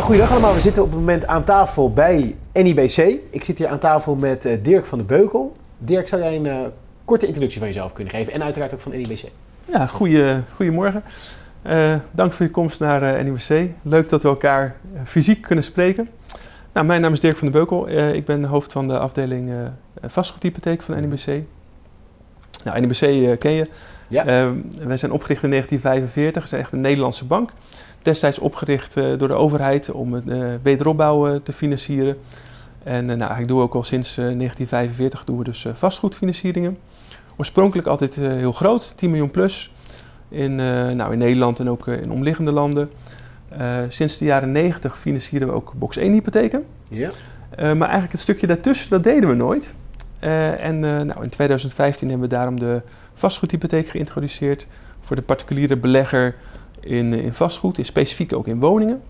Ja, goeiedag allemaal. We zitten op het moment aan tafel bij NIBC. Ik zit hier aan tafel met eh, Dirk van de Beukel. Dirk, zou jij een eh, korte introductie van jezelf kunnen geven? En uiteraard ook van NIBC. Ja, goeie, goedemorgen. Eh, dank voor je komst naar eh, NIBC. Leuk dat we elkaar eh, fysiek kunnen spreken. Nou, mijn naam is Dirk van de Beukel. Eh, ik ben hoofd van de afdeling eh vastgoedhypotheek van NIBC. Nou, NIBC eh, ken je. Ja. Eh, wij zijn opgericht in 1945. We zijn echt een Nederlandse bank. Destijds opgericht eh, door de overheid om het eh, wederopbouw eh, te financieren. En nou, eigenlijk doen we ook al sinds eh, 1945 doen we dus vastgoedfinancieringen. Oorspronkelijk altijd heel groot, 10 miljoen plus. In, nou, in Nederland en ook in omliggende landen. Sinds de jaren 90 financieren we ook box 1 hypotheken. Ja. Maar eigenlijk het stukje daartussen, dat deden we nooit. En nou, in 2015 hebben we daarom de vastgoedhypotheek geïntroduceerd voor de particuliere belegger in, in vastgoed, in specifiek ook in woningen.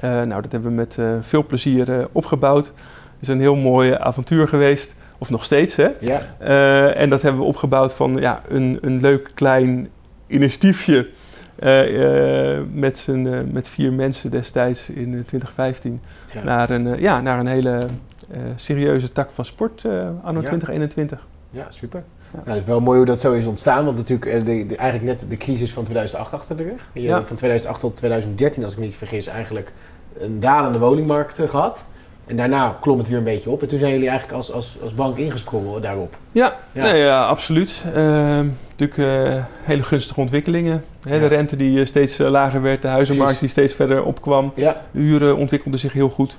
Eh, nou, dat hebben we met eh, veel plezier eh, opgebouwd. Het is een heel mooi avontuur geweest, of nog steeds. Hè? Ja. Eh, en dat hebben we opgebouwd van ja, een, een leuk klein initiatiefje eh, eh, met, eh, met vier mensen destijds in eh, 2015 Ja. naar, een, eh, ja, naar een hele eh, serieuze tak van sport eh, anno Ja. 2021. ja, super. Ja. Nou, het is wel mooi hoe dat zo is ontstaan. Want natuurlijk eh, de, de- eigenlijk net de crisis van 2008 achter de rug. Je, Ja. Van 2008 tot 2013, als ik me niet vergis, eigenlijk een dalende woningmarkt eh, gehad. En daarna klom het weer een beetje op. En toen zijn jullie eigenlijk als, als, als bank ingesprongen daarop. Ja, Ja. Nee, ja absoluut. Ehm, natuurlijk eh, hele gunstige ontwikkelingen. Hè, Ja. De rente die steeds lager werd, de huizenmarkt Precies. die steeds verder opkwam. Ja, De huren ontwikkelden zich heel goed.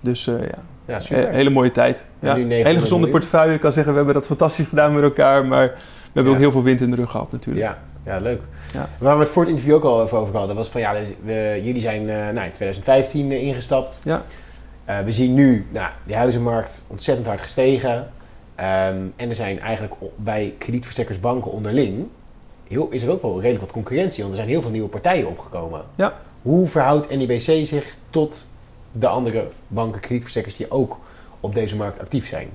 Dus eh, ja, ja super. hele mooie tijd. Ja. nu 900 Hele gezonde miljoen. portefeuille. Ik kan zeggen, we hebben dat fantastisch gedaan met elkaar. Maar we hebben ook heel veel wind in de rug gehad natuurlijk. Ja, ja leuk. Ja. Waar we het voor het interview ook al even over hadden, was van ja, dus we, jullie zijn eh, nou, in 2015 eh, ingestapt. Ja. We zien nu, nou, die huizenmarkt ontzettend hard gestegen. Ehm, en er zijn eigenlijk bij kredietverstrekkers banken onderling, heel, is er ook wel redelijk wat concurrentie, want er zijn heel veel nieuwe partijen opgekomen. Ja. Hoe verhoudt NIBC zich tot de andere banken, kredietverstrekkers die ook op deze markt actief zijn?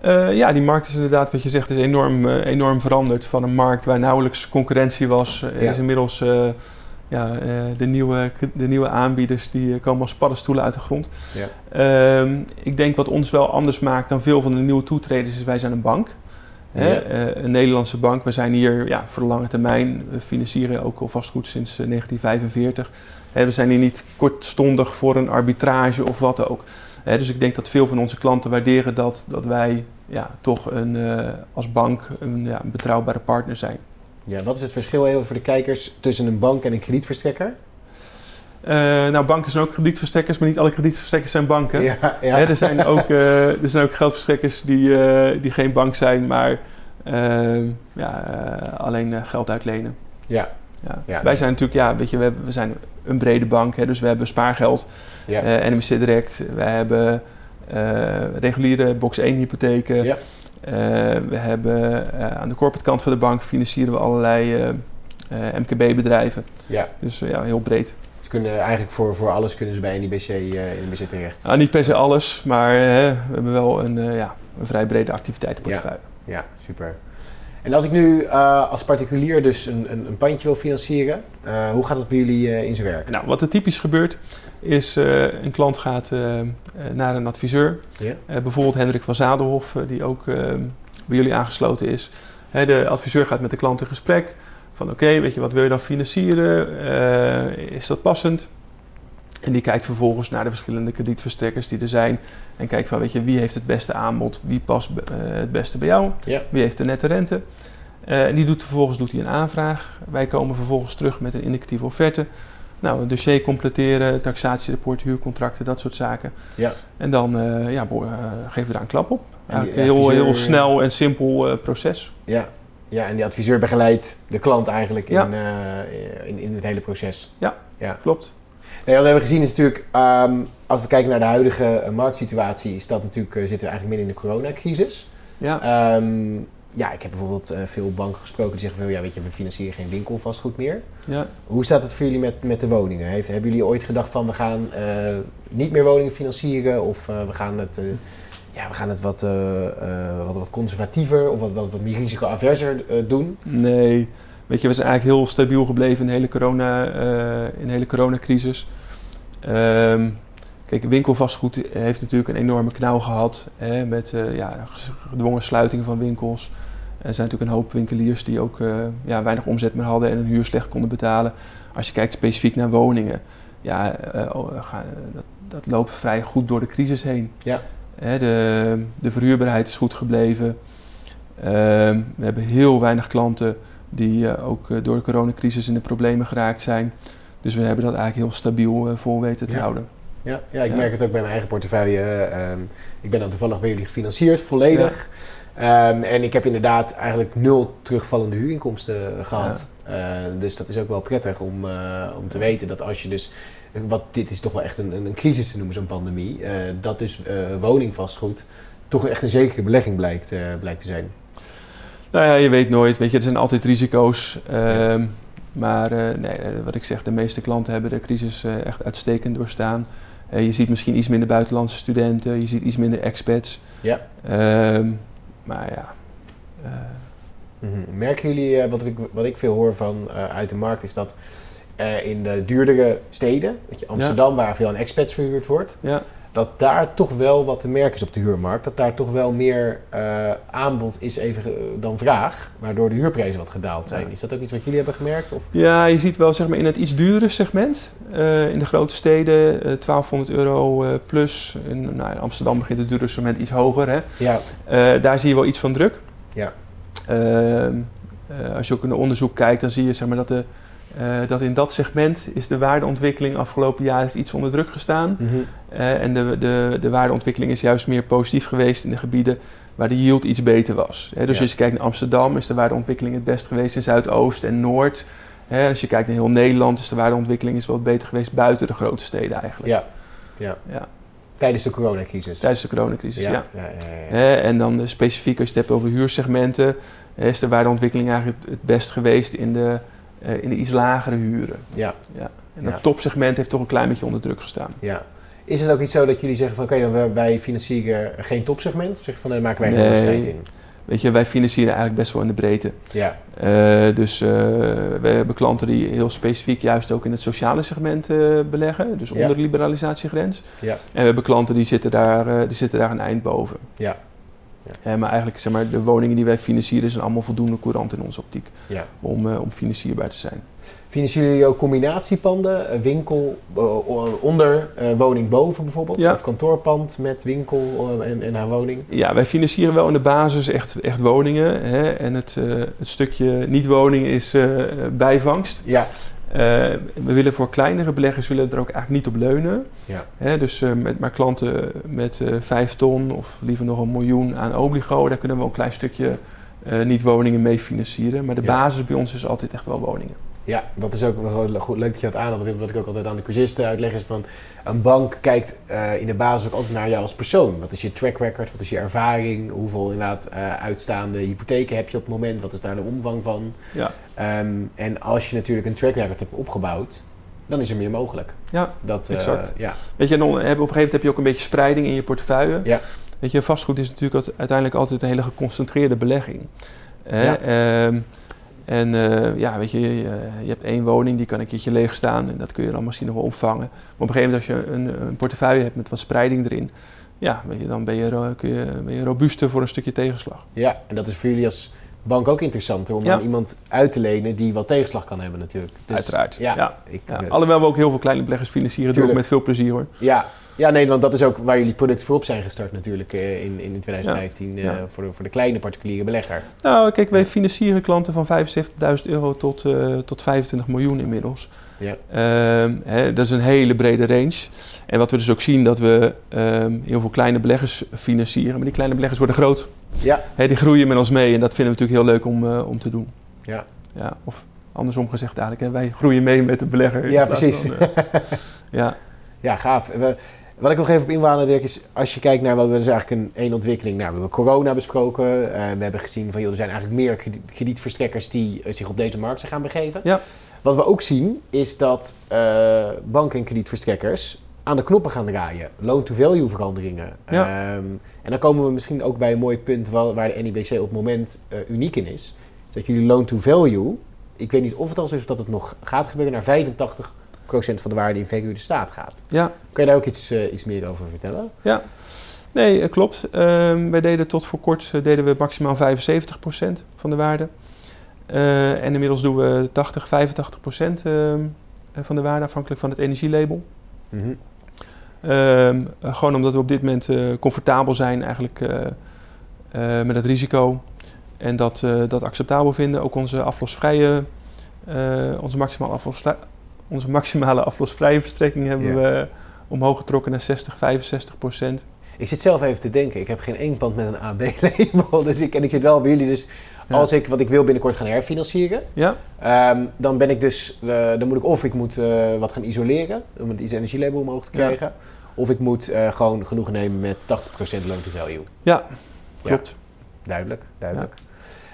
Eh, ja, die markt is inderdaad, wat je zegt, is enorm, eh, enorm veranderd. Van een markt waar nauwelijks concurrentie was, eh, Ja. is inmiddels ja, de, nieuwe, de nieuwe aanbieders die komen als paddenstoelen uit de grond. Ja. Ehm, ik denk wat ons wel anders maakt dan veel van de nieuwe toetreders is wij zijn een bank. Hè? Ja. Een Nederlandse bank. We zijn hier ja, voor de lange termijn. We financieren ook al vastgoed sinds eh, 1945. We zijn hier niet kortstondig voor een arbitrage of wat ook. Hè, dus ik denk dat veel van onze klanten waarderen dat, dat wij ja, toch een, eh, als bank een, ja, een betrouwbare partner zijn. Ja, wat is het verschil even voor de kijkers tussen een bank en een kredietverstrekker? Eh, nou, banken zijn ook kredietverstrekkers, maar niet alle kredietverstrekkers zijn banken. Ja, ja. Hè, er, zijn ook, eh, er zijn ook geldverstrekkers die, die geen bank zijn, maar ja, alleen geld uitlenen. ja. Ja. Wij zijn natuurlijk, ja, weet je, we, we zijn een brede bank, hè, dus we hebben spaargeld, ja. NMC Direct, we hebben eh, reguliere box 1 hypotheken. Ja. Eh, we hebben aan de corporate kant van de bank financieren we allerlei MKB-bedrijven. ja. Dus ja, heel breed. Ze kunnen eigenlijk voor, voor alles kunnen ze bij NIBC, eh NIBC terecht. Nou, niet per se alles, maar we hebben wel een, eh, ja, een vrij brede activiteitenportefeuille. Ja, super. En als ik nu eh, als particulier dus een, een, een pandje wil financieren, eh, hoe gaat dat bij jullie eh, in zijn werk? Nou, wat er typisch gebeurt, is een klant gaat naar een adviseur. Bijvoorbeeld Hendrik van Zadelhof, eh, die ook bij jullie aangesloten is. Hè, de adviseur gaat met de klant in gesprek. Van oké, weet je, wat wil je dan financieren? Is dat passend? En die kijkt vervolgens naar de verschillende kredietverstrekkers die er zijn. En kijkt van, weet je, wie heeft het beste aanbod? Wie past eh, het beste bij jou? Ja. Wie heeft de nette rente? Eh, en die doet, vervolgens doet hij een aanvraag. Wij komen vervolgens terug met een indicatieve offerte. Nou, een dossier completeren, taxatierapport, huurcontracten, dat soort zaken. Ja. En dan eh, ja, geven we daar een klap op. Eigenlijk een heel, heel snel en simpel proces. Ja. ja, en die adviseur begeleidt de klant eigenlijk Ja. in, in, in het hele proces. Klopt. Nee, wat we hebben gezien is natuurlijk, ehm, als we kijken naar de huidige eh, marktsituatie, is dat natuurlijk, eh, zitten we eigenlijk midden in de coronacrisis. Ja. Ehm, ja, ik heb bijvoorbeeld eh, veel banken gesproken die zeggen van, ja, weet je, we financieren geen winkelvastgoed meer. ja. Hoe staat het voor jullie met, met de woningen? Heeft, hebben jullie ooit gedacht van we gaan niet meer woningen financieren of we gaan het, ja, we gaan het wat, wat, wat conservatiever of wat, wat, wat meer risicoaverser doen? Nee, weet je, we zijn eigenlijk heel stabiel gebleven in de hele, corona, uh, in de hele coronacrisis. Um, kijk, winkelvastgoed heeft natuurlijk een enorme knauw gehad hè, met uh, ja, gedwongen sluitingen van winkels. Er zijn natuurlijk een hoop winkeliers die ook uh, ja, weinig omzet meer hadden en hun huur slecht konden betalen. Als je kijkt specifiek naar woningen, ja, oh, dat, dat loopt vrij goed door de crisis heen. Ja. Hè, de, de verhuurbaarheid is goed gebleven. Ehm, we hebben heel weinig klanten die uh, ook uh, door de coronacrisis in de problemen geraakt zijn. Dus we hebben dat eigenlijk heel stabiel uh, vol weten te ja. houden. Ja, ja ik ja. merk het ook bij mijn eigen portefeuille. Um, ik ben dan toevallig bij jullie gefinancierd, volledig. Ja. Um, en ik heb inderdaad eigenlijk nul terugvallende huurinkomsten gehad. dus dat is ook wel prettig om, om te weten dat als je dus wat dit is toch wel echt een, een, crisis te noemen, zo'n pandemie. Uh, dat dus woningvastgoed toch echt een zekere belegging blijkt, blijkt te zijn. Nou ja, je weet nooit. Weet je, er zijn altijd risico's. Ja. Uh, maar nee, wat ik zeg, de meeste klanten hebben de crisis echt uitstekend doorstaan. je ziet misschien iets minder buitenlandse studenten, je ziet iets minder expats. Ja. Ehm, maar ja. Mm -hmm. Merken jullie, wat, ik, wat ik veel hoor van uit de markt, is dat uh, in de duurdere steden, weet je, Amsterdam, ja. waar veel aan expats verhuurd wordt, ja. Dat daar toch wel wat te merken is op de huurmarkt. Dat daar toch wel meer uh, aanbod is even dan vraag, waardoor de huurprijzen wat gedaald zijn. Ja. Is dat ook iets wat jullie hebben gemerkt? Of? Ja, je ziet wel zeg maar, in het iets duurdere segment, uh, in de grote steden, 1200 euro plus. In, nou, in, Amsterdam begint het duurdere segment iets hoger. Hè? Ja. daar zie je wel iets van druk. Ja. Ehm, als je ook in een onderzoek kijkt, dan zie je zeg maar, dat de uh, dat in dat segment is de waardeontwikkeling afgelopen jaar iets onder druk gestaan. Mm -hmm. uh, en de, de, de waardeontwikkeling is juist meer positief geweest in de gebieden waar de yield iets beter was. Dus Ja. als je kijkt naar Amsterdam is de waardeontwikkeling het best geweest in Zuidoost en Noord. Als je kijkt naar heel Nederland is de waardeontwikkeling is wel wat beter geweest buiten de grote steden eigenlijk. Ja. Ja. Ja. Tijdens de coronacrisis. Tijdens de coronacrisis, ja. ja. ja, ja, ja. Hè, en dan eh, specifiek als je het hebt over huursegmenten, is de waardeontwikkeling eigenlijk het best geweest in de, eh, in de iets lagere huren. ja. Ja. En dat Ja. topsegment heeft toch een klein beetje onder druk gestaan. Ja. Is het ook iets zo dat jullie zeggen van oké, dan wij- financieren geen topsegment? Of zeg je van nee, daar maken wij geen onderscheid in? Weet je, wij financieren eigenlijk best wel in de breedte. Ja. Eh, dus eh, we hebben klanten die heel specifiek juist ook in het sociale segment beleggen, dus Ja. onder de liberalisatiegrens. Ja. En we hebben klanten die zitten daar, die zitten daar een eind boven. Ja. Eh, maar eigenlijk, zeg maar, de woningen die wij financieren zijn allemaal voldoende courant in onze optiek Ja. om, eh, om financierbaar te zijn. Financieren jullie ook combinatiepanden? Winkel eh, onder, woning boven bijvoorbeeld? Ja. Of kantoorpand met winkel en, en haar woning? Ja, wij financieren wel in de basis echt, echt woningen. Hè? En het, het stukje niet-woning is bijvangst. Ja. Eh, we willen voor kleinere beleggers willen er ook eigenlijk niet op leunen. Ja. Hè, dus eh, met maar klanten met eh 5 ton of liever nog een miljoen aan obligo, daar kunnen we een klein stukje eh, niet-woningen mee financieren. Maar de Ja. basis bij ons is altijd echt wel woningen. Ja, dat is ook wel goed, leuk dat je dat aanhaalt. Want Wat ik ook altijd aan de cursisten uitleg is van... een bank kijkt in de basis ook altijd naar jou als persoon. Wat is je track record? Wat is je ervaring? Hoeveel inderdaad eh, uitstaande hypotheken heb je op het moment? Wat is daar de omvang van? Ja. Ehm, en als je natuurlijk een track record hebt opgebouwd... dan is er meer mogelijk. Ja, Dat, eh, Exact. ja. Weet je, dan op een gegeven moment heb je ook een beetje spreiding in je portefeuille. Ja. Weet je, vastgoed is natuurlijk uiteindelijk altijd een hele geconcentreerde belegging. Hè? Ja. Ehm, en eh, ja, weet je, je, je hebt één woning, die kan een keertje leeg staan en dat kun je dan misschien nog wel opvangen. Maar op een gegeven moment als je een, een portefeuille hebt met wat spreiding erin, ja, weet je, dan ben je, kun je, ben je robuuster voor een stukje tegenslag. ja, en dat is voor jullie als bank ook interessanter... om Ja. aan iemand uit te lenen die wat tegenslag kan hebben natuurlijk. Dus, Uiteraard. Ja, Ja. Ik, Ja, eh, alhoewel we ook heel veel kleine beleggers financieren, doen we ook Tuurlijk. met veel plezier hoor. Ja, ja, nee, want dat is ook waar jullie product voor op zijn gestart natuurlijk eh, in, in 2015 eh, Ja. voor, de, voor de kleine particuliere belegger. Nou, kijk, wij financieren klanten van 75.000 euro tot, eh, tot 25 miljoen inmiddels. Ja. Ehm, hè, dat is een hele brede range. En wat we dus ook zien, dat we ehm, heel veel kleine beleggers financieren. Maar die kleine beleggers worden groot. Ja, die groeien met ons mee en dat vinden we natuurlijk heel leuk om, eh, om te doen. ja. Ja, of andersom gezegd eigenlijk, hè, wij groeien mee met de belegger. ja precies. eh, ja, ja, gaaf. We- wat ik nog even op inwalen, Dirk, is als je kijkt naar wat we dus eigenlijk een één ontwikkeling. Nou, we hebben corona besproken. eh, we hebben gezien van joh, er zijn eigenlijk meer kredi- kredietverstrekkers die eh, zich op deze markt zijn gaan begeven. Ja. Wat we ook zien is dat eh, banken en kredietverstrekkers aan de knoppen gaan draaien. Loan-to-value veranderingen. Ja. Ehm, en dan komen we misschien ook bij een mooi punt waar, waar de NIBC op het moment eh, uniek in is. Dat jullie loan-to-value ik weet niet of het al zo is of dat het nog gaat gebeuren, naar 85% van de waarde in verhuurde staat gaat. Ja. Kun je daar ook iets, eh, iets meer over vertellen? Ja, nee, eh, klopt. Ehm, wij deden tot voor kort deden we maximaal 75% van de waarde. En inmiddels doen we 80, 85% ehm, eh, van de waarde, afhankelijk van het energielabel. Mhm. Eh, gewoon omdat we op dit moment eh, comfortabel zijn eigenlijk eh, eh, met het risico. En dat, dat acceptabel vinden. Ook onze aflosvrije, onze, maximale aflosvrij, onze maximale aflosvrije verstrekking hebben we omhoog getrokken naar 60, 65 procent. Ik zit zelf even te denken. Ik heb geen één pand met een AB-label. Dus ik, en ik zit wel bij jullie. Dus Ja. als ik, wat ik wil binnenkort gaan herfinancieren. Ja, ehm, dan ben ik dus, dan moet ik of ik moet wat gaan isoleren. Om het energielabel omhoog te Ja. Of ik moet eh, gewoon genoegen nemen met 80% loan to value. ja klopt. Duidelijk, duidelijk.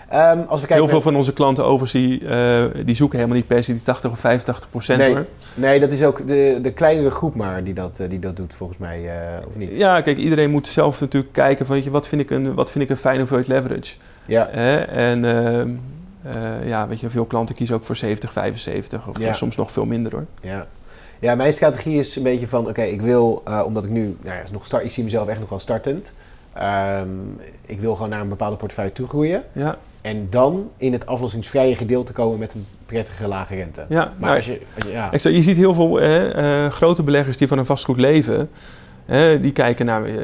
Ehm, als we kijken Heel veel naar- van onze klanten overzien, eh die zoeken helemaal niet per se die 80 of 85 procent Nee. hoor. Nee, dat is ook de, de kleinere groep maar die dat, eh, die dat doet volgens mij, of niet? Ja, kijk, iedereen moet zelf natuurlijk kijken van, weet je, wat vind ik een, wat vind ik een fijne hoeveelheid leverage. Ja? En ehm, eh, ja, weet je, veel klanten kiezen ook voor 70, 75 of Ja. soms nog veel minder hoor. ja. Ja, mijn strategie is een beetje van, oké, ik wil, eh, omdat ik nu, nou ja, nog start, ik zie mezelf echt nog wel startend. Ehm, ik wil gewoon naar een bepaalde portefeuille toe groeien. Ja, En dan in het aflossingsvrije gedeelte komen met een prettige lage rente. ja. Maar nou, als je, als je- ja, je ziet heel veel hè, eh, grote beleggers die van een vastgoed leven. Hè, die kijken naar eh,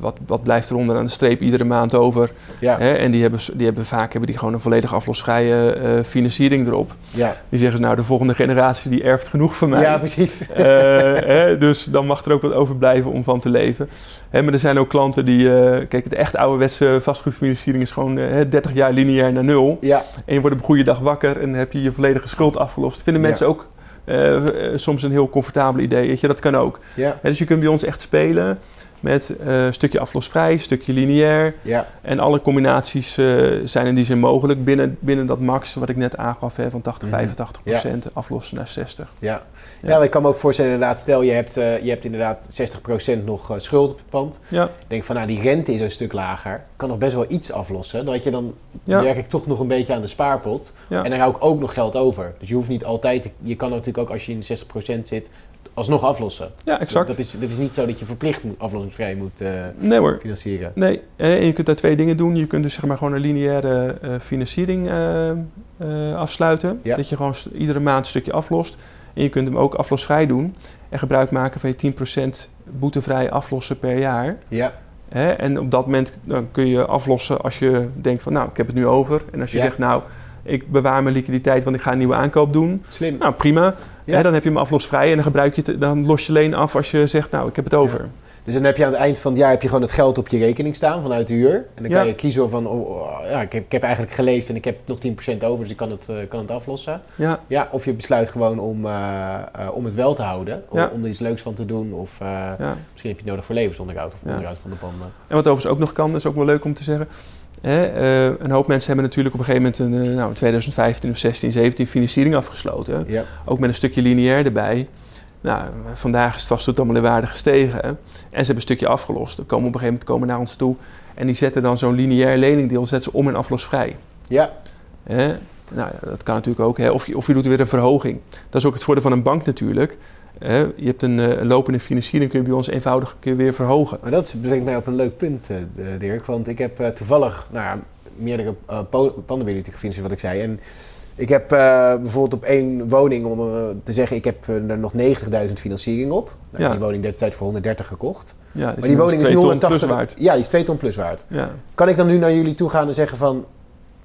wat, wat blijft er onder aan de streep iedere maand over. ja, Hè, en die hebben, die hebben vaak hebben die gewoon een volledig aflosvrije eh, financiering erop. ja. Die zeggen, nou, de volgende generatie die erft genoeg van mij. ja, precies. Eh, hè, dus dan mag er ook wat overblijven om van te leven. Hè, maar er zijn ook klanten die... kijk, de echt ouderwetse vastgoedfinanciering is gewoon eh, 30 jaar lineair naar nul. Ja, En je wordt op een goede dag wakker en heb je je volledige schuld afgelost. Vinden Ja. mensen ook eh, eh, soms een heel comfortabel idee. Weet je, dat kan ook. ja, dus je kunt bij ons echt spelen met eh, een stukje aflosvrij, stukje lineair. ja, En alle combinaties zijn in die zin mogelijk binnen, binnen dat max wat ik net aangaf hè, van 80, Mhm. 85 procent aflossen naar 60. ja. Ja. Ik kan me ook voorstellen, inderdaad, stel je hebt, eh, je hebt inderdaad 60% nog eh, schuld op het pand. Ja, denk van, nou, die rente is een stuk lager. Kan nog best wel iets aflossen. Je dan Ja. werk ik toch nog een beetje aan de spaarpot. ja. En dan hou ik ook nog geld over. Dus je hoeft niet altijd, je kan natuurlijk ook als je in de 60% zit, alsnog aflossen. ja exact. Dat is, dat is niet zo dat je verplicht aflossingsvrij moet eh, Nee hoor. financieren. Nee, en je kunt daar twee dingen doen. Je kunt dus zeg maar gewoon een lineaire financiering afsluiten. Ja. Dat je gewoon iedere maand een stukje aflost. En je kunt hem ook aflosvrij doen. En gebruik maken van je 10% boetevrij aflossen per jaar. Ja, Hè? En op dat moment dan kun je aflossen als je denkt van nou, ik heb het nu over. En als je Ja. zegt nou, ik bewaar mijn liquiditeit want ik ga een nieuwe aankoop doen. slim. Nou prima. Ja. Hè, dan heb je hem aflosvrij en dan, gebruik je het, dan los je alleen af als je zegt nou, ik heb het over. Dus dan heb je aan het eind van het jaar heb je gewoon het geld op je rekening staan vanuit de huur. En dan Ja. kan je kiezen van, oh, oh, ja, ik, heb, ik heb eigenlijk geleefd en ik heb nog 10% over, dus ik kan het, eh, kan het aflossen. Ja, Ja, of je besluit gewoon om, eh, eh, om het wel te houden, om, Ja. om er iets leuks van te doen. Of misschien heb je het nodig voor levensonderhoud of Ja. onderhoud van de panden. En wat overigens ook nog kan, dat is ook wel leuk om te zeggen. Hè, een hoop mensen hebben natuurlijk op een gegeven moment een, nou, in 2015 of 16, 17 financiering afgesloten. Ook met een stukje lineair erbij. Nou, vandaag is het allemaal in waarde gestegen. hè. En ze hebben een stukje afgelost. Dan komen op een gegeven moment komen naar ons toe. En die zetten dan zo'n lineair leningdeel zetten ze om in aflosvrij. ja, Hè? Nou, dat kan natuurlijk ook. Hè? Of, je, of je doet weer een verhoging. Dat is ook het voordeel van een bank natuurlijk. Hè? Je hebt een eh, lopende financiering, kun je bij ons eenvoudig een keer weer verhogen. maar dat brengt mij op een leuk punt, eh, Dirk. Want ik heb eh, toevallig nou, meerdere uh, panden jullie gefinancierd, wat ik zei. En ik heb eh, bijvoorbeeld op één woning, om eh, te zeggen, ik heb eh, er nog 90.000 financiering op. Nou, Ja. Die woning destijds voor 130 gekocht. Ja, Maar die woning is nu 180 plus waard. Ja, die is 2 ton plus waard. Ja. Kan ik dan nu naar jullie toe gaan en zeggen van...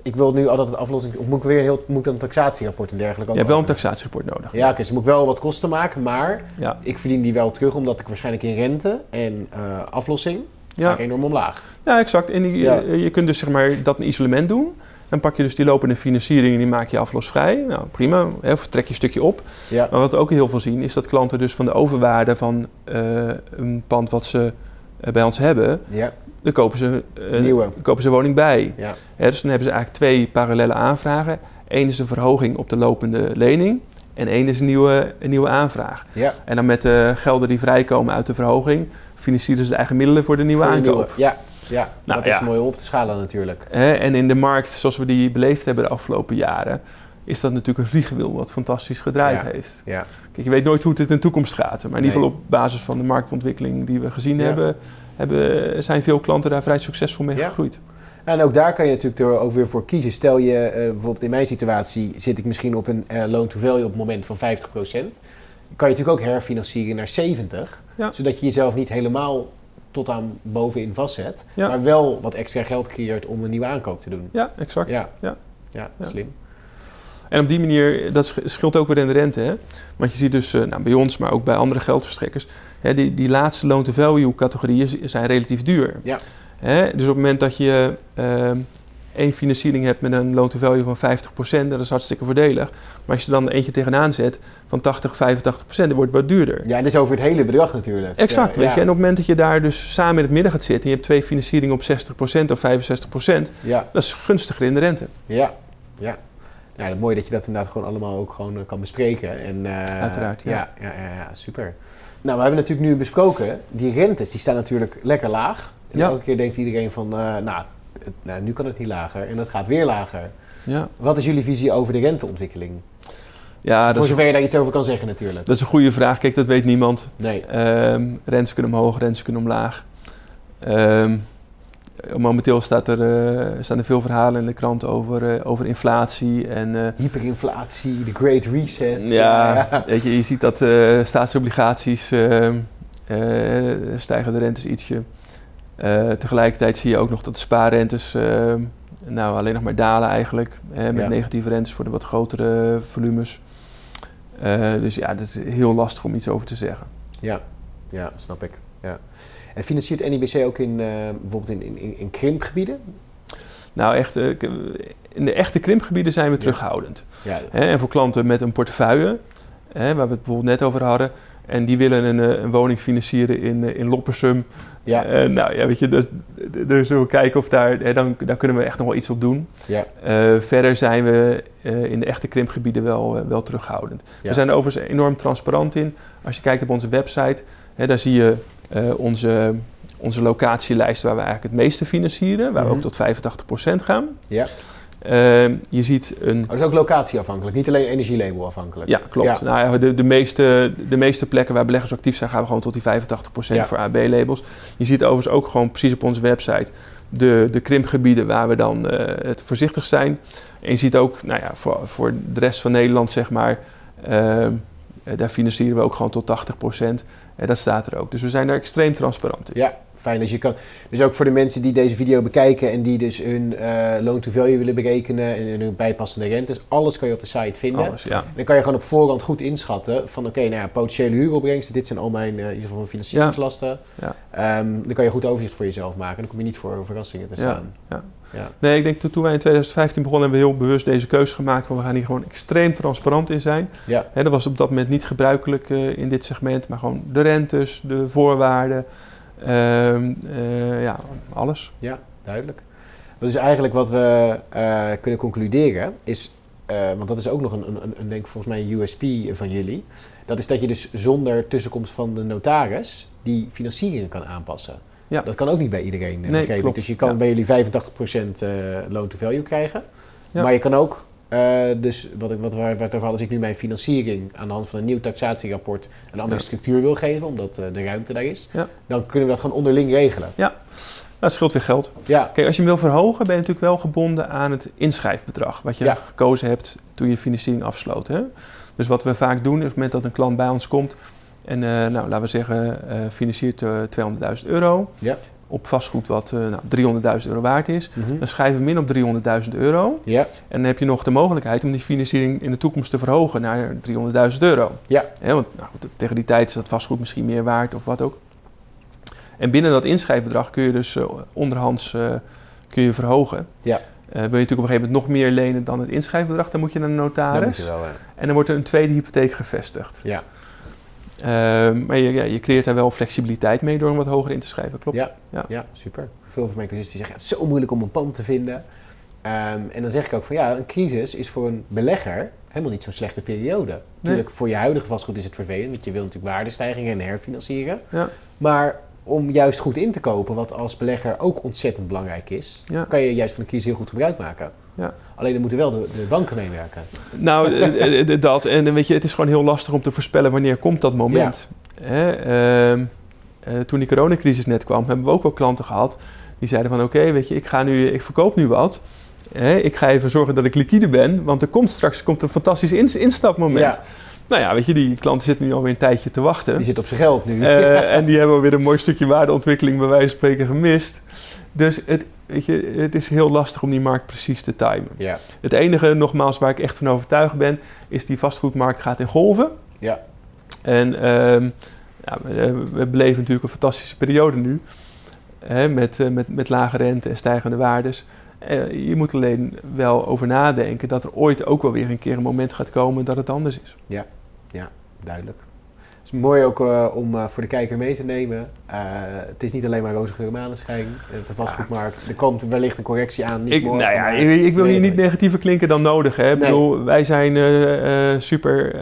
Ik wil nu altijd een aflossing... Of moet ik weer een heel... Moet ik dan een taxatierapport en dergelijke Je hebt wel een taxatierapport nodig. Ja, oké. dus moet ik wel wat kosten maken. Maar Ja. ik verdien die wel terug. Omdat ik waarschijnlijk in rente en aflossing... Ga Ja. ik enorm omlaag. ja, exact. En die, je kunt dus zeg maar dat een isolement doen. Dan pak je dus die lopende financiering en die maak je aflosvrij. Nou, prima. Hè, of trek je een stukje op. Ja, Maar wat we ook heel veel zien, is dat klanten dus van de overwaarde van eh, een pand wat ze eh, bij ons hebben, ja, dan kopen ze, eh, Nieuwe. kopen ze een woning bij. ja. Hè, dus dan hebben ze eigenlijk twee parallele aanvragen. Eén is een verhoging op de lopende lening en één is een nieuwe, een nieuwe aanvraag. ja. En dan met de gelden die vrijkomen uit de verhoging, financieren ze de eigen middelen voor de nieuwe Voor de aankoop. Ja, ja. Nou, dat is ja. mooi om op te schalen natuurlijk. Hè, en in de markt, zoals we die beleefd hebben de afgelopen jaren, is dat natuurlijk een vliegenwiel wat fantastisch gedraaid Ja. heeft. Ja. Kijk, je weet nooit hoe het in de toekomst gaat. Maar in ieder geval op basis van de marktontwikkeling die we gezien hebben, hebben, zijn veel klanten daar vrij succesvol mee gegroeid. En ook daar kan je natuurlijk er ook weer voor kiezen. Stel je, eh, bijvoorbeeld in mijn situatie, zit ik misschien op een eh, loan to value op het moment van 50%. Kan je natuurlijk ook herfinancieren naar 70%. Ja. Zodat je jezelf niet helemaal tot aan bovenin vastzet. Ja. Maar wel wat extra geld creëert om een nieuwe aankoop te doen. Ja, exact. Ja. Ja. Ja, slim. En op die manier, dat sch- scheelt ook weer in de rente. Hè? Want je ziet dus eh, nou, bij ons, maar ook bij andere geldverstrekkers, hè, die, die laatste loan-to-value categorieën zijn relatief duur. Ja. Hè? Dus op het moment dat je ehm, één financiering hebt met een loan-to-value van 50%, dat is hartstikke voordelig. Maar als je dan eentje tegenaan zet van 80, 85%, dan wordt het wat duurder. Ja, en dat is over het hele bedrag natuurlijk. Exact, Ja, weet ja. je. En op het moment dat je daar dus samen in het midden gaat zitten en je hebt twee financieringen op 60% of 65%, Ja, dat is gunstiger in de rente. ja, ja. Het mooi dat je dat inderdaad gewoon allemaal ook gewoon eh, kan bespreken. En, eh, Uiteraard, ja. Ja, ja, ja, ja, super. Nou, we hebben natuurlijk nu besproken, die rentes die staan natuurlijk lekker laag. En Ja. elke keer denkt iedereen van, eh, nou, nou, nu kan het niet lager en dat gaat weer lager. Ja, Wat is jullie visie over de renteontwikkeling? ja dat, Voor is, zover je daar iets over kan zeggen natuurlijk. dat is een goede vraag. Kijk, dat weet niemand. Nee. Ehm rentes kunnen omhoog, rentes kunnen omlaag. Ehm, momenteel staat er, eh, staan er veel verhalen in de krant over, eh, over inflatie. En eh, Hyperinflatie, de Great Reset. ja, Weet je, je ziet dat staatsobligaties ehm, eh, stijgen de rentes ietsje. Eh, tegelijkertijd zie je ook nog dat de spaarrentes ehm, nou, alleen nog maar dalen eigenlijk. Hè, met Ja. negatieve rentes voor de wat grotere volumes. Eh, dus ja, dat is heel lastig om iets over te zeggen. Ja, ja, snap ik. Ja. En financiert NIBC ook in, eh, bijvoorbeeld in, in, in, krimpgebieden? Nou, echt, in de echte krimpgebieden zijn we terughoudend. Ja, Hè, en voor klanten met een portefeuille, hè, waar we het bijvoorbeeld net over hadden, en die willen een, eh, een woning financieren in, eh, in Loppersum. ja, Eh, nou ja, weet je, dus, dus zullen we kijken of daar, hè, dan, daar kunnen we echt nog wel iets op doen. ja, verder zijn we in de echte krimpgebieden wel, wel terughoudend. Ja. We zijn er overigens enorm transparant in. Als je kijkt op onze website, hè, daar zie je onze, onze locatielijst waar we eigenlijk het meeste financieren, waar we Mhm. ook tot 85% gaan. ja. Ehm, je ziet een. Oh, dat is ook locatieafhankelijk, niet alleen energielabel afhankelijk. Ja, klopt. Ja. Nou, ja, de, de, meeste, de meeste plekken waar beleggers actief zijn, gaan we gewoon tot die 85% Ja. voor AB-labels. Je ziet overigens ook gewoon precies op onze website de, de krimpgebieden waar we dan eh, het voorzichtig zijn. En je ziet ook, nou ja, voor, voor de rest van Nederland, zeg maar, ehm, eh, daar financieren we ook gewoon tot 80%. En dat staat er ook. Dus we zijn daar extreem transparant in. Ja, fijn dat je kan. Dus ook voor de mensen die deze video bekijken en die dus hun eh loan to value willen berekenen en, hun bijpassende rentes, alles kan je op de site vinden. Alles, ja. Dan kan je gewoon op voorhand goed inschatten van oké, nou ja, potentiële huuropbrengsten, dit zijn al mijn in ieder geval mijn financieringslasten. Ja. Ehm, dan kan je goed overzicht voor jezelf maken. Dan kom je niet voor verrassingen te staan. ja. Ja. Nee, ik denk dat toen wij in 2015 begonnen, hebben we heel bewust deze keuze gemaakt van we gaan hier gewoon extreem transparant in zijn. Ja. Dat was op dat moment niet gebruikelijk eh, in dit segment, maar gewoon de rentes, de voorwaarden, ja, alles. Ja, duidelijk. Dus eigenlijk wat we eh, kunnen concluderen is, eh, want dat is ook nog een, een, een, denk volgens mij een USP van jullie, dat is dat je dus zonder tussenkomst van de notaris die financieringen kan aanpassen. Ja. Dat kan ook niet bij iedereen, eh, Nee. Dus je kan Ja. bij jullie 85% eh loan to value krijgen, Ja. maar je kan ook, eh, dus wat ik, wat, waar, waar het over had, als ik nu mijn financiering aan de hand van een nieuw taxatierapport een andere Ja. structuur wil geven, omdat eh, de ruimte daar is, Ja. dan kunnen we dat gewoon onderling regelen. Dat scheelt weer geld. Ja, Kijk, als je hem wil verhogen, ben je natuurlijk wel gebonden aan het inschrijfbedrag. Wat je Ja. gekozen hebt toen je financiering afsloot. Hè? Dus wat we vaak doen, is op het moment dat een klant bij ons komt en, eh, nou, laten we zeggen, financiert eh, 200.000 euro. Ja. Op vastgoed wat eh, nou, 300.000 euro waard is. Mhm. Dan schrijven we min op 300.000 euro. ja, En dan heb je nog de mogelijkheid om die financiering in de toekomst te verhogen naar 300.000 euro. Ja. Want nou, goed, tegen die tijd is dat vastgoed misschien meer waard of wat ook. En binnen dat inschrijfbedrag kun je dus eh, onderhands eh, kun je verhogen. Ja. Wil je natuurlijk op een gegeven moment nog meer lenen dan het inschrijfbedrag, dan moet je naar de dat moet notaris. je wel. En dan wordt er een tweede hypotheek gevestigd. Ja, Ehm, maar je, ja, je creëert daar wel flexibiliteit mee door hem wat hoger in te schrijven, klopt? Ja, Ja. ja. super. Veel van mijn cliënten die zeggen, ja, het is zo moeilijk om een pand te vinden. Ehm, en dan zeg ik ook van, ja, een crisis is voor een belegger helemaal niet zo'n slechte periode. Natuurlijk, voor je huidige vastgoed is het vervelend, want je wil natuurlijk waardestijgingen en herfinancieren. Ja. Maar om juist goed in te kopen, wat als belegger ook ontzettend belangrijk is, Ja. kan je juist van de crisis heel goed gebruik maken. Ja. Alleen dan moeten wel de, de banken meewerken. Nou, eh, eh, eh, dat. En weet je, het is gewoon heel lastig om te voorspellen wanneer komt dat moment. Hè, ehm, eh, toen die coronacrisis net kwam, hebben we ook wel klanten gehad die zeiden van oké, weet je, ik ga nu, ik verkoop nu wat. Hè, ik ga even zorgen dat ik liquide ben, want er komt straks komt een fantastisch ins- instapmoment. Ja, Nou ja, weet je, die klanten zitten nu alweer een tijdje te wachten. die zit op zijn geld nu. En die hebben weer een mooi stukje waardeontwikkeling bij wijze van spreken gemist. Dus het, weet je, het is heel lastig om die markt precies te timen. ja, Het enige, nogmaals, waar ik echt van overtuigd ben, is die vastgoedmarkt gaat in golven. ja, En ehm, ja, we, we beleven natuurlijk een fantastische periode nu. Hè, met, eh, met, met lage rente en stijgende waardes. Eh, je moet alleen wel over nadenken dat er ooit ook wel weer een keer een moment gaat komen dat het anders is. duidelijk. Is mooi ook eh, om eh, voor de kijker mee te nemen. Eh, het is niet alleen maar roze geur maneschijn, de vastgoedmarkt. Er komt wellicht een correctie aan. Niet Ik, morgen, nou ja, ik, ik wil hier niet negatiever klinken dan nodig. Hè. Ik Nee. bedoel, wij zijn super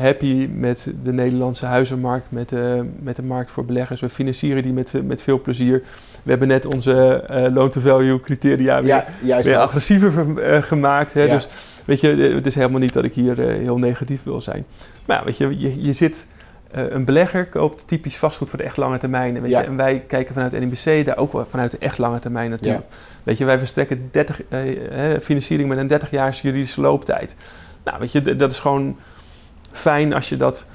happy met de Nederlandse huizenmarkt, met, de met de markt voor beleggers. We financieren die met, met veel plezier. We hebben net onze loan-to-value criteria weer, Ja, weer agressiever ver- gemaakt. Hè. Ja. Dus weet je, het is helemaal niet dat ik hier heel negatief wil zijn. Maar ja, weet je, je, je zit... eh, een belegger koopt typisch vastgoed voor de echt lange termijn. En, weet Ja. je, en wij kijken vanuit NIBC daar ook wel vanuit de echt lange termijn. Ja. Weet je, wij verstrekken 30, eh, eh, financiering met een 30 jaar juridische looptijd. Nou, weet je, dat is gewoon fijn als je dat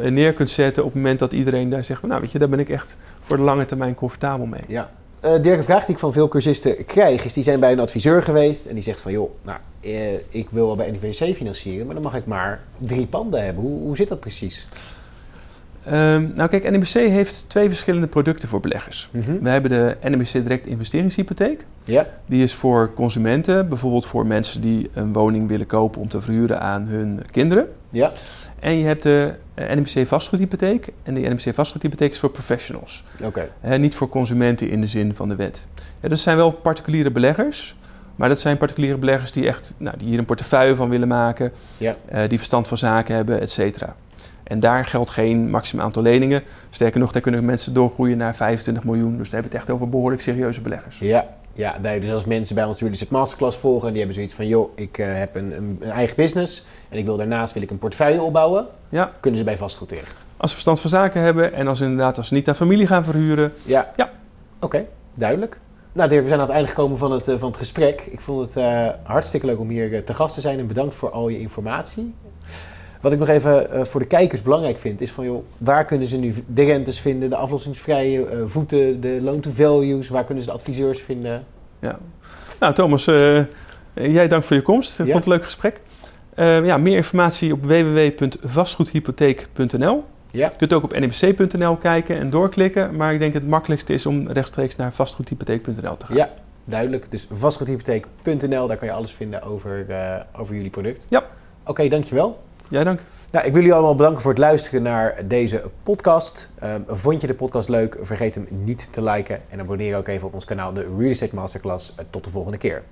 neer kunt zetten op het moment dat iedereen daar zegt, nou weet je, daar ben ik echt voor de lange termijn comfortabel mee. Ja. Dirk, een vraag die ik van veel cursisten krijg, is die zijn bij een adviseur geweest en die zegt van joh, nou, ik wil wel bij NVC financieren, maar dan mag ik maar drie panden hebben. Hoe, hoe zit dat precies? Ehm, nou kijk, NIBC heeft twee verschillende producten voor beleggers. Mhm. We hebben de NIBC Direct Investeringshypotheek. Ja, Die is voor consumenten, bijvoorbeeld voor mensen die een woning willen kopen om te verhuren aan hun kinderen. ja, En je hebt de eh, NIBC vastgoedhypotheek. En de NIBC vastgoedhypotheek is voor professionals. oké. Niet voor consumenten in de zin van de wet. Ja, dat zijn wel particuliere beleggers. Maar dat zijn particuliere beleggers die, echt, nou, die hier een portefeuille van willen maken. Ja. eh, die verstand van zaken hebben, et cetera. En daar geldt geen maximaal aantal leningen. Sterker nog, daar kunnen mensen doorgroeien naar 25 miljoen. Dus daar hebben we het echt over behoorlijk serieuze beleggers. Ja, ja nee, dus als mensen bij ons jullie het masterclass volgen en die hebben zoiets van joh, ik eh, heb een, een, een eigen business en ik wil daarnaast wil ik een portefeuille opbouwen, Ja. kunnen ze bij vastgoed terecht. Als ze verstand van zaken hebben en als inderdaad als ze niet aan familie gaan verhuren. Ja. Ja. Oké, duidelijk. Nou Dirk, we zijn aan het einde gekomen van het, eh, van het gesprek. Ik vond het eh, hartstikke leuk om hier te gast te zijn en bedankt voor al je informatie. Wat ik nog even eh, voor de kijkers belangrijk vind, is van joh, waar kunnen ze nu de rentes vinden, de aflossingsvrije eh, voeten, de loan-to-values, waar kunnen ze de adviseurs vinden? Ja. Nou, Thomas, eh, jij dank voor je komst. Ik Ja. vond het een leuk gesprek. Ja, meer informatie op www.vastgoedhypotheek.nl. Ja. Je kunt ook op nbc.nl kijken en doorklikken. Maar ik denk het makkelijkste is om rechtstreeks naar vastgoedhypotheek.nl te gaan. Ja, duidelijk. Dus vastgoedhypotheek.nl, daar kan je alles vinden over, over jullie product. Ja. Oké, dankjewel. Jij dank. Nou, ik wil jullie allemaal bedanken voor het luisteren naar deze podcast. Ehm, vond je de podcast leuk? Vergeet hem niet te liken en abonneer ook even op ons kanaal, de Real Estate Masterclass. Eh, tot de volgende keer.